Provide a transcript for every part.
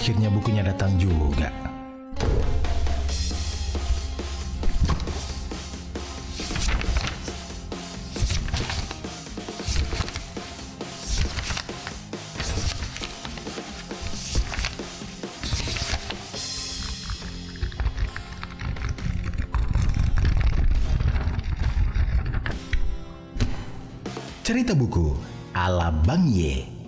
Akhirnya bukunya datang juga. Cerita buku ala Bang Ye.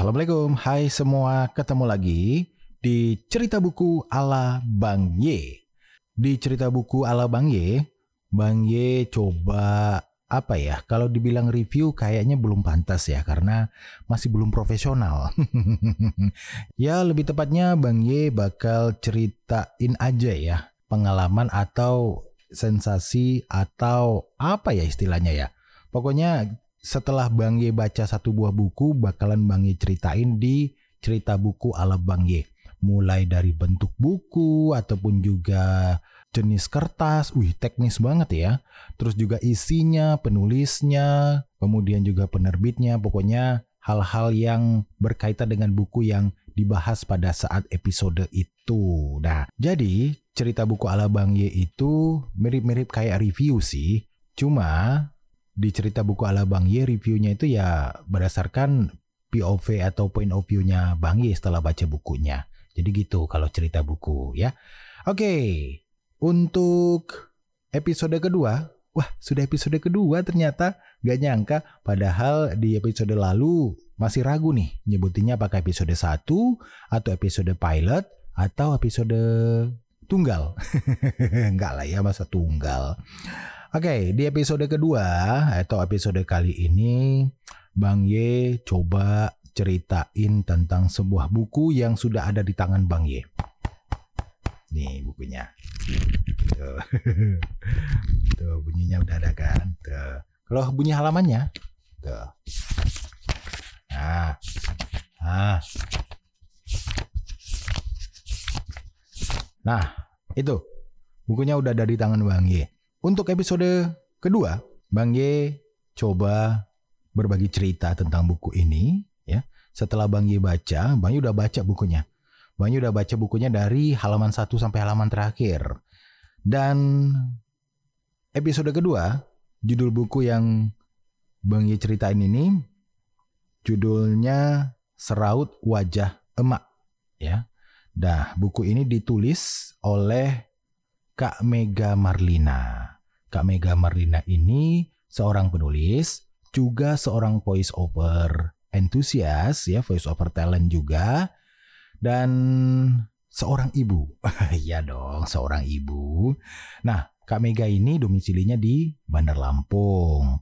Assalamualaikum, hai semua, ketemu lagi di cerita buku ala Bang Ye. Di cerita buku ala Bang Ye, Bang Ye coba apa ya? Kalau dibilang review kayaknya belum pantas ya karena masih belum profesional. ya lebih tepatnya Bang Ye bakal ceritain aja ya pengalaman atau sensasi atau apa ya istilahnya ya. Pokoknya setelah Bang Ye baca satu buah buku bakalan Bang Ye ceritain di cerita buku ala Bang Ye. Mulai dari bentuk buku ataupun juga jenis kertas, wih teknis banget ya. Terus juga isinya, penulisnya, kemudian juga penerbitnya, pokoknya hal-hal yang berkaitan dengan buku yang dibahas pada saat episode itu. Nah, jadi cerita buku ala Bang Ye itu mirip-mirip kayak review sih. Cuma di cerita buku ala Bang Ye reviewnya itu ya berdasarkan POV atau point of view-nya Bang Ye setelah baca bukunya. Jadi gitu kalau cerita buku ya. Oke, untuk episode kedua, wah sudah episode kedua ternyata gak nyangka. Padahal di episode lalu masih ragu nih nyebutinnya apakah episode 1 atau episode pilot atau episode tunggal. Enggak lah ya masa tunggal. Oke, di episode kedua atau episode kali ini Bang Ye coba ceritain tentang sebuah buku yang sudah ada di tangan Bang Ye. Nih bukunya. Tuh. Tuh bunyinya udah ada kan? Tuh. Kalau bunyi halamannya, tuh. Nah. Nah. Nah, itu. Bukunya udah ada di tangan Bang Ye. Untuk episode kedua, Bang Ye coba berbagi cerita tentang buku ini. ya. Setelah Bang Ye baca, Bang Ye udah baca bukunya. Bang Ye udah baca bukunya dari halaman 1 sampai halaman terakhir. Dan episode kedua, judul buku yang Bang Ye ceritain ini, judulnya Seraut Wajah Emak. Ya, Nah, buku ini ditulis oleh Kak Mega Marlina. Kak Mega Marlina ini seorang penulis, juga seorang voice over entusias ya, voice over talent juga dan seorang ibu. Iya dong, seorang ibu. Nah, Kak Mega ini domisilinya di Bandar Lampung.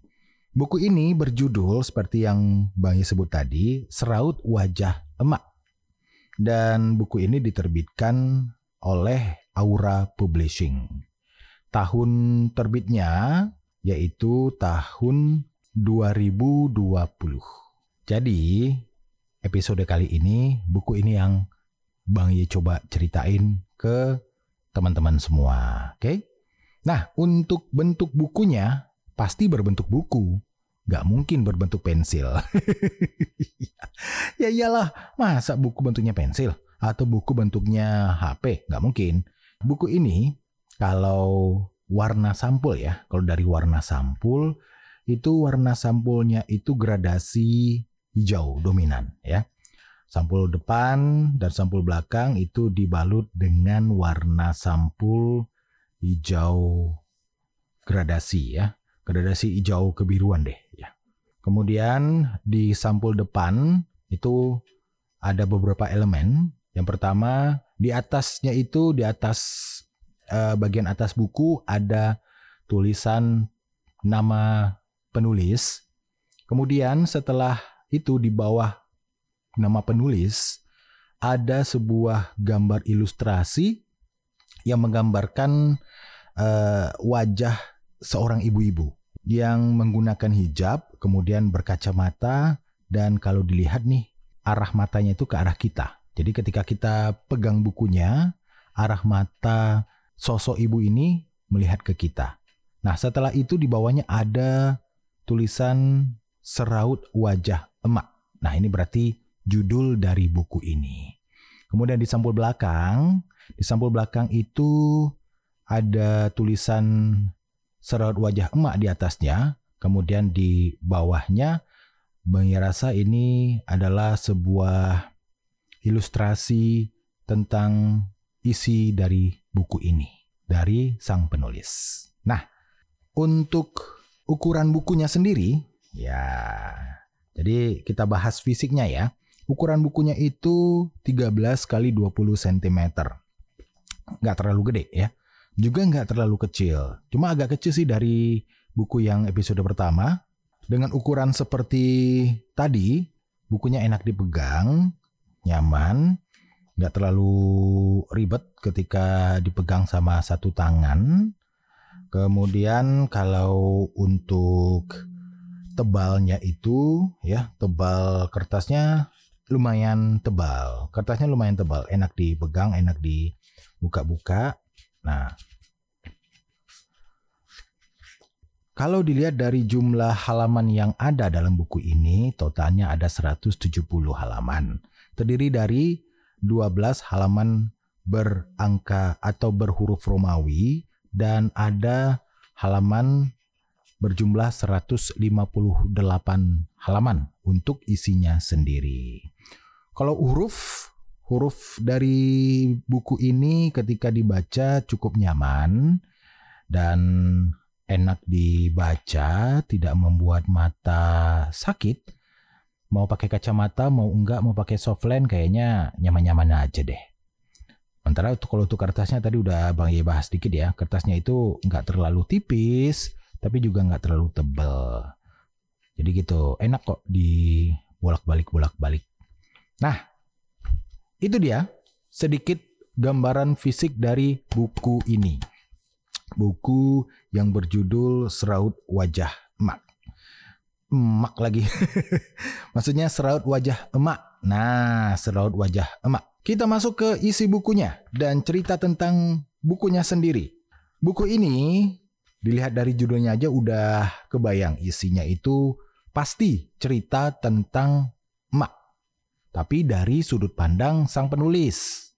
Buku ini berjudul seperti yang Bang sebut tadi, Seraut Wajah Emak dan buku ini diterbitkan oleh Aura Publishing. Tahun terbitnya yaitu tahun 2020. Jadi, episode kali ini buku ini yang Bang Ye coba ceritain ke teman-teman semua, oke? Okay? Nah, untuk bentuk bukunya pasti berbentuk buku Gak mungkin berbentuk pensil. ya iyalah, masa buku bentuknya pensil? Atau buku bentuknya HP? Gak mungkin. Buku ini, kalau warna sampul ya, kalau dari warna sampul, itu warna sampulnya itu gradasi hijau dominan ya. Sampul depan dan sampul belakang itu dibalut dengan warna sampul hijau gradasi ya gradasi hijau kebiruan deh ya. Kemudian di sampul depan itu ada beberapa elemen. Yang pertama di atasnya itu di atas uh, bagian atas buku ada tulisan nama penulis. Kemudian setelah itu di bawah nama penulis ada sebuah gambar ilustrasi yang menggambarkan uh, wajah seorang ibu-ibu yang menggunakan hijab, kemudian berkacamata, dan kalau dilihat nih, arah matanya itu ke arah kita. Jadi ketika kita pegang bukunya, arah mata sosok ibu ini melihat ke kita. Nah setelah itu di bawahnya ada tulisan seraut wajah emak. Nah, ini berarti judul dari buku ini. Kemudian di sampul belakang, di sampul belakang itu ada tulisan seraut wajah emak di atasnya. Kemudian di bawahnya Bang rasa ini adalah sebuah ilustrasi tentang isi dari buku ini dari sang penulis. Nah, untuk ukuran bukunya sendiri, ya, jadi kita bahas fisiknya ya. Ukuran bukunya itu 13 kali 20 cm. Nggak terlalu gede ya. Juga nggak terlalu kecil. Cuma agak kecil sih dari buku yang episode pertama. Dengan ukuran seperti tadi, bukunya enak dipegang, nyaman, nggak terlalu ribet ketika dipegang sama satu tangan. Kemudian kalau untuk tebalnya itu ya tebal kertasnya lumayan tebal. Kertasnya lumayan tebal, enak dipegang, enak dibuka-buka. Nah, Kalau dilihat dari jumlah halaman yang ada dalam buku ini, totalnya ada 170 halaman. Terdiri dari 12 halaman berangka atau berhuruf Romawi dan ada halaman berjumlah 158 halaman untuk isinya sendiri. Kalau huruf huruf dari buku ini ketika dibaca cukup nyaman dan enak dibaca, tidak membuat mata sakit. Mau pakai kacamata, mau enggak, mau pakai softline kayaknya nyaman-nyaman aja deh. Sementara untuk kalau untuk kertasnya tadi udah Bang Ye bahas sedikit ya, kertasnya itu enggak terlalu tipis, tapi juga enggak terlalu tebel. Jadi gitu, enak kok di bolak-balik bolak-balik. Nah, itu dia sedikit gambaran fisik dari buku ini buku yang berjudul Seraut Wajah Emak. Emak lagi. Maksudnya seraut wajah emak. Nah, seraut wajah emak. Kita masuk ke isi bukunya dan cerita tentang bukunya sendiri. Buku ini dilihat dari judulnya aja udah kebayang isinya itu pasti cerita tentang emak. Tapi dari sudut pandang sang penulis.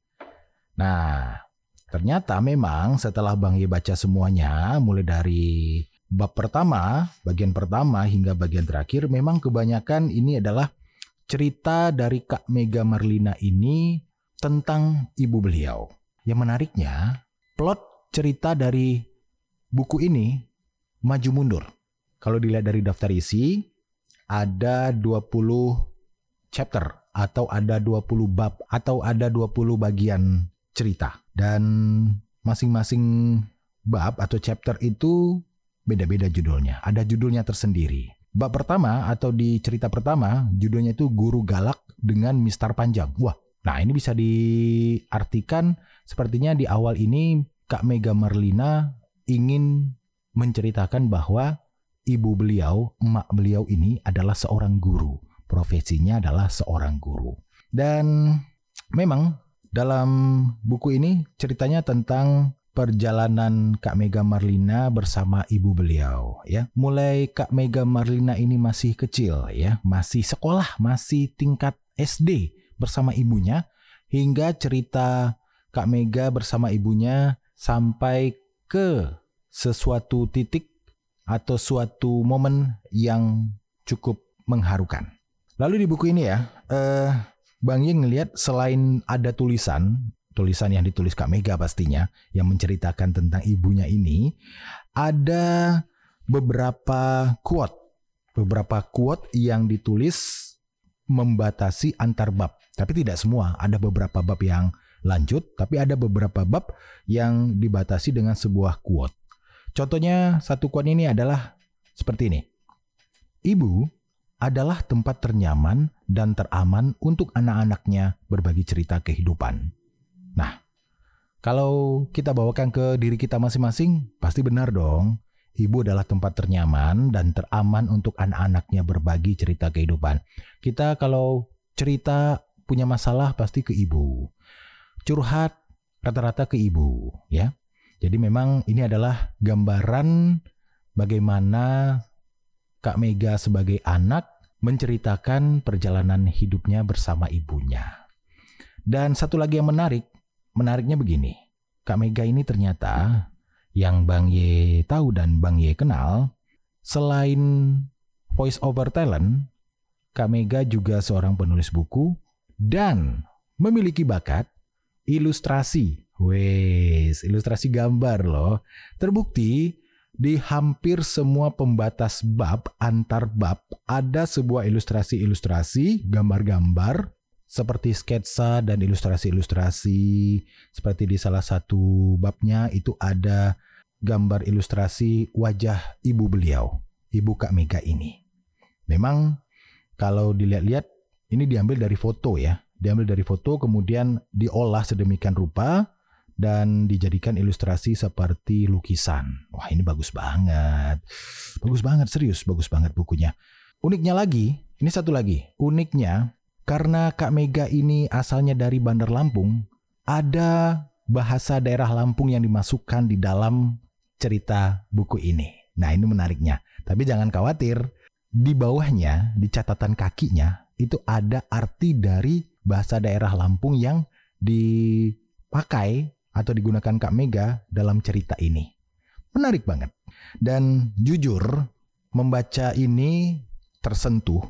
Nah, Ternyata memang setelah Bang Ye baca semuanya, mulai dari bab pertama, bagian pertama hingga bagian terakhir, memang kebanyakan ini adalah cerita dari Kak Mega Marlina ini tentang ibu beliau. Yang menariknya, plot cerita dari buku ini maju mundur. Kalau dilihat dari daftar isi, ada 20 chapter atau ada 20 bab atau ada 20 bagian cerita dan masing-masing bab atau chapter itu beda-beda judulnya. Ada judulnya tersendiri. Bab pertama atau di cerita pertama judulnya itu Guru Galak dengan Mister Panjang. Wah, nah ini bisa diartikan sepertinya di awal ini Kak Mega Merlina ingin menceritakan bahwa ibu beliau, emak beliau ini adalah seorang guru. Profesinya adalah seorang guru. Dan memang dalam buku ini ceritanya tentang perjalanan Kak Mega Marlina bersama ibu beliau ya. Mulai Kak Mega Marlina ini masih kecil ya, masih sekolah, masih tingkat SD bersama ibunya hingga cerita Kak Mega bersama ibunya sampai ke sesuatu titik atau suatu momen yang cukup mengharukan. Lalu di buku ini ya, eh, Bang Ying ngelihat selain ada tulisan, tulisan yang ditulis Kak Mega pastinya, yang menceritakan tentang ibunya ini, ada beberapa quote, beberapa quote yang ditulis membatasi antar bab. Tapi tidak semua, ada beberapa bab yang lanjut, tapi ada beberapa bab yang dibatasi dengan sebuah quote. Contohnya satu quote ini adalah seperti ini. Ibu adalah tempat ternyaman dan teraman untuk anak-anaknya berbagi cerita kehidupan. Nah, kalau kita bawakan ke diri kita masing-masing, pasti benar dong. Ibu adalah tempat ternyaman dan teraman untuk anak-anaknya berbagi cerita kehidupan. Kita kalau cerita punya masalah pasti ke ibu. Curhat rata-rata ke ibu, ya. Jadi memang ini adalah gambaran bagaimana Kak Mega sebagai anak menceritakan perjalanan hidupnya bersama ibunya. Dan satu lagi yang menarik, menariknya begini. Kak Mega ini ternyata yang Bang Ye tahu dan Bang Ye kenal, selain voice over talent, Kak Mega juga seorang penulis buku dan memiliki bakat ilustrasi. Wes, ilustrasi gambar loh. Terbukti di hampir semua pembatas bab antar bab ada sebuah ilustrasi-ilustrasi, gambar-gambar seperti sketsa dan ilustrasi-ilustrasi. Seperti di salah satu babnya itu ada gambar ilustrasi wajah ibu beliau, ibu Kak Mega ini. Memang kalau dilihat-lihat ini diambil dari foto ya, diambil dari foto kemudian diolah sedemikian rupa dan dijadikan ilustrasi seperti lukisan. Wah, ini bagus banget. Bagus banget, serius, bagus banget bukunya. Uniknya lagi, ini satu lagi. Uniknya, karena Kak Mega ini asalnya dari Bandar Lampung, ada bahasa daerah Lampung yang dimasukkan di dalam cerita buku ini. Nah, ini menariknya. Tapi jangan khawatir, di bawahnya, di catatan kakinya, itu ada arti dari bahasa daerah Lampung yang dipakai atau digunakan Kak Mega dalam cerita ini. Menarik banget. Dan jujur, membaca ini tersentuh.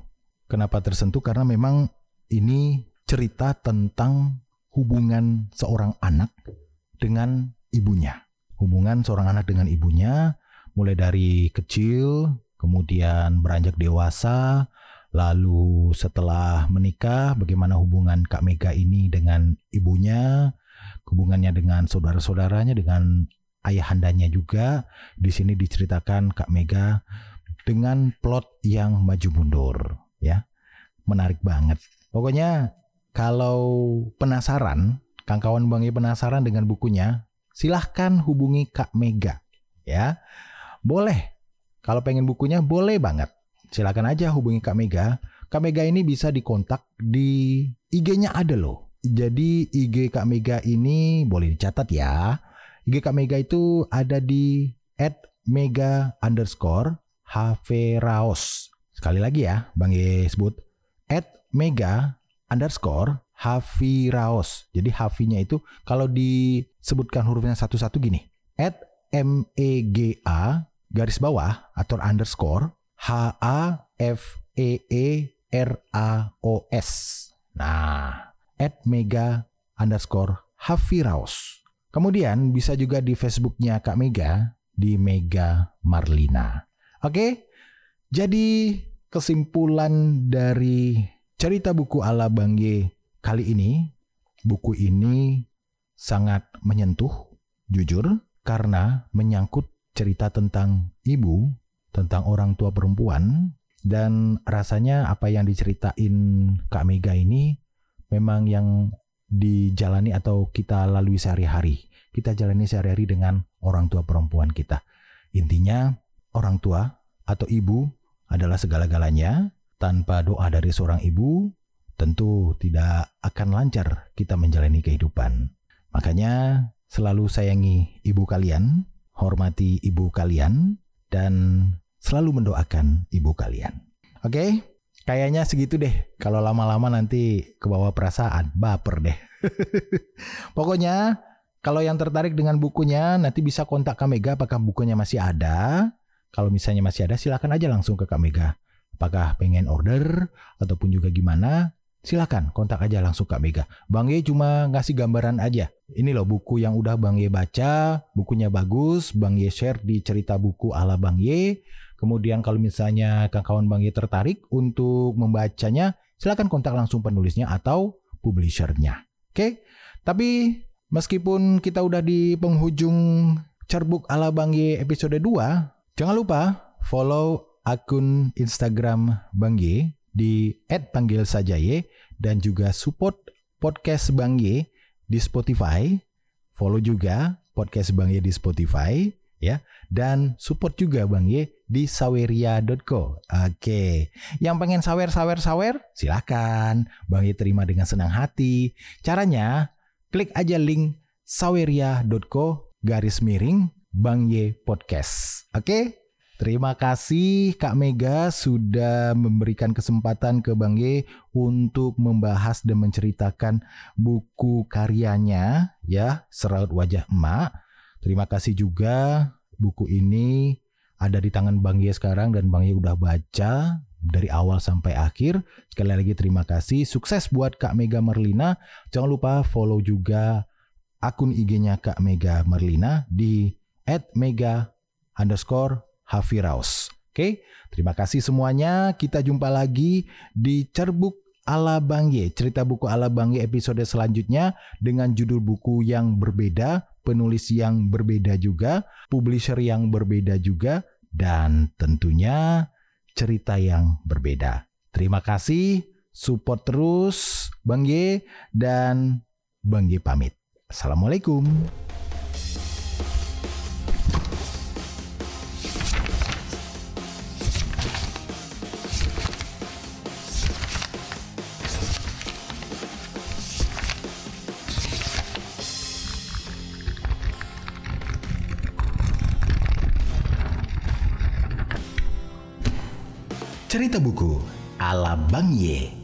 Kenapa tersentuh? Karena memang ini cerita tentang hubungan seorang anak dengan ibunya. Hubungan seorang anak dengan ibunya mulai dari kecil, kemudian beranjak dewasa, lalu setelah menikah bagaimana hubungan Kak Mega ini dengan ibunya, hubungannya dengan saudara-saudaranya, dengan ayahandanya juga. Di sini diceritakan Kak Mega dengan plot yang maju mundur, ya. Menarik banget. Pokoknya kalau penasaran, Kang kawan Bang penasaran dengan bukunya, silahkan hubungi Kak Mega, ya. Boleh. Kalau pengen bukunya boleh banget. Silakan aja hubungi Kak Mega. Kak Mega ini bisa dikontak di IG-nya ada loh jadi IG Kak Mega ini boleh dicatat ya. IG Kak Mega itu ada di at mega underscore Haveraos. Sekali lagi ya, Bang Ye sebut. At mega underscore Haviraos. Jadi Havinya itu kalau disebutkan hurufnya satu-satu gini. At M E G A garis bawah atau underscore H A F E E R A O S. Nah, at mega underscore Hafiraos. Kemudian bisa juga di Facebooknya Kak Mega di Mega Marlina. Oke, jadi kesimpulan dari cerita buku ala Bang Ye kali ini, buku ini sangat menyentuh, jujur, karena menyangkut cerita tentang ibu, tentang orang tua perempuan, dan rasanya apa yang diceritain Kak Mega ini memang yang dijalani atau kita lalui sehari-hari. Kita jalani sehari-hari dengan orang tua perempuan kita. Intinya, orang tua atau ibu adalah segala-galanya. Tanpa doa dari seorang ibu, tentu tidak akan lancar kita menjalani kehidupan. Makanya, selalu sayangi ibu kalian, hormati ibu kalian, dan selalu mendoakan ibu kalian. Oke? Okay? Kayaknya segitu deh. Kalau lama-lama nanti ke bawah perasaan, baper deh. Pokoknya kalau yang tertarik dengan bukunya nanti bisa kontak Kamega apakah bukunya masih ada. Kalau misalnya masih ada silakan aja langsung ke Kamega. Apakah pengen order ataupun juga gimana? Silakan kontak aja langsung Kak Mega. Bang Ye cuma ngasih gambaran aja. Ini loh buku yang udah Bang Ye baca, bukunya bagus, Bang Ye share di cerita buku ala Bang Ye. Kemudian kalau misalnya kawan Bang Ye tertarik untuk membacanya, silakan kontak langsung penulisnya atau publishernya. Oke, tapi meskipun kita udah di penghujung cerbuk ala Bang Ye episode 2, jangan lupa follow akun Instagram Bang Ye di @panggilsajaye dan juga support podcast Bang Ye di Spotify. Follow juga podcast Bang Ye di Spotify ya dan support juga Bang Ye di saweria.co. Oke, yang pengen sawer-sawer-sawer silahkan Bang Ye terima dengan senang hati. Caranya klik aja link saweria.co garis miring Bang Ye Podcast. Oke, Terima kasih Kak Mega sudah memberikan kesempatan ke Bang Ye untuk membahas dan menceritakan buku karyanya ya, Seraut Wajah Emak. Terima kasih juga buku ini ada di tangan Bang Ye sekarang dan Bang Ye udah baca dari awal sampai akhir. Sekali lagi terima kasih. Sukses buat Kak Mega Merlina. Jangan lupa follow juga akun IG-nya Kak Mega Merlina di @mega underscore Hafiraus. Oke, terima kasih semuanya. Kita jumpa lagi di Cerbuk ala Bang Ye, cerita buku ala Bang Ye episode selanjutnya dengan judul buku yang berbeda, penulis yang berbeda juga, publisher yang berbeda juga, dan tentunya cerita yang berbeda. Terima kasih, support terus Bang Ye dan Bang Ye pamit. Assalamualaikum. Cerita buku ala Bang Ye.